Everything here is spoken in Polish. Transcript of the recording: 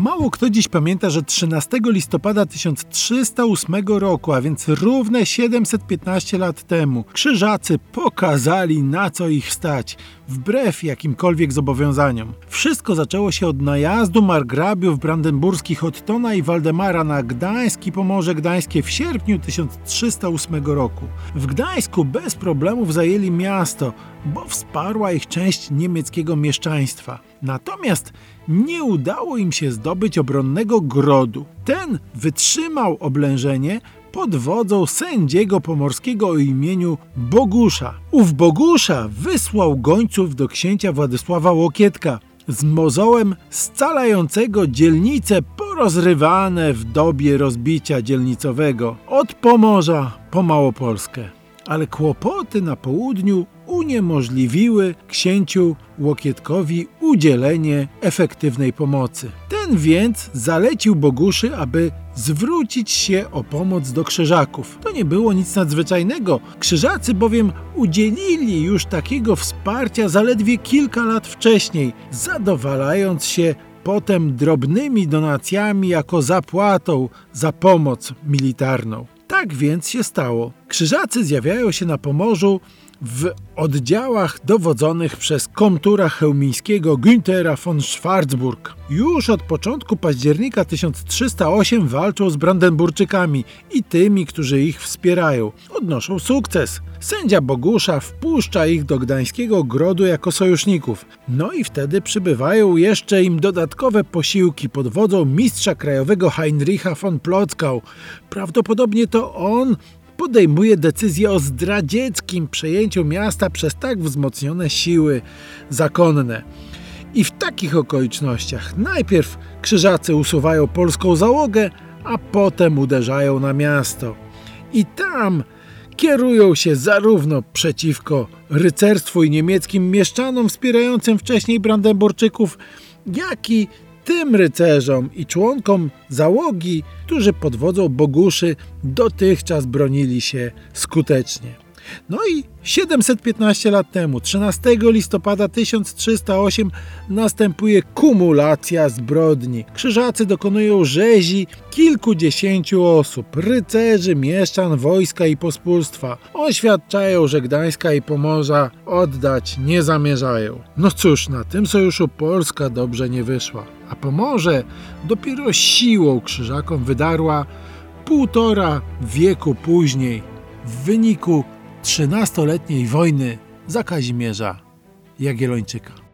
Mało kto dziś pamięta, że 13 listopada 1308 roku, a więc równe 715 lat temu, krzyżacy pokazali na co ich stać, wbrew jakimkolwiek zobowiązaniom. Wszystko zaczęło się od najazdu margrabiów brandenburskich Ottona i Waldemara na Gdańsk i Pomorze Gdańskie w sierpniu 1308 roku. W Gdańsku bez problemów zajęli miasto, bo wsparła ich część niemieckiego mieszczaństwa. Natomiast nie udało im się zdobyć obronnego grodu. Ten wytrzymał oblężenie pod wodzą sędziego pomorskiego o imieniu Bogusza. Ów Bogusza wysłał gońców do księcia Władysława Łokietka z mozołem scalającego dzielnice porozrywane w dobie rozbicia dzielnicowego od Pomorza po Małopolskę. Ale kłopoty na południu uniemożliwiły księciu Łokietkowi udzielenie efektywnej pomocy. Ten więc zalecił Boguszy, aby zwrócić się o pomoc do krzyżaków. To nie było nic nadzwyczajnego. Krzyżacy bowiem udzielili już takiego wsparcia zaledwie kilka lat wcześniej, zadowalając się potem drobnymi donacjami jako zapłatą za pomoc militarną. Tak więc się stało. Krzyżacy zjawiają się na Pomorzu w oddziałach dowodzonych przez komtura chełmińskiego Günthera von Schwarzburg. Już od początku października 1308 walczą z Brandenburczykami i tymi, którzy ich wspierają. Odnoszą sukces. Sędzia Bogusza wpuszcza ich do gdańskiego grodu jako sojuszników. No i wtedy przybywają jeszcze im dodatkowe posiłki pod wodzą mistrza krajowego Heinricha von Plockau. Prawdopodobnie to on podejmuje decyzję o zdradzieckim przejęciu miasta przez tak wzmocnione siły zakonne. I w takich okolicznościach najpierw krzyżacy usuwają polską załogę, a potem uderzają na miasto. I tam kierują się zarówno przeciwko rycerstwu i niemieckim mieszczanom wspierającym wcześniej Brandenburczyków, jak i tym rycerzom i członkom załogi, którzy pod wodzą Boguszy dotychczas bronili się skutecznie. No i 715 lat temu, 13 listopada 1308, następuje kumulacja zbrodni. Krzyżacy dokonują rzezi kilkudziesięciu osób, rycerzy, mieszczan, wojska i pospólstwa. Oświadczają, że Gdańska i Pomorza oddać nie zamierzają. No cóż, na tym sojuszu Polska dobrze nie wyszła. A Pomorze dopiero siłą krzyżakom wydarła półtora wieku później w wyniku trzynastoletniej wojny za Kazimierza Jagiellończyka.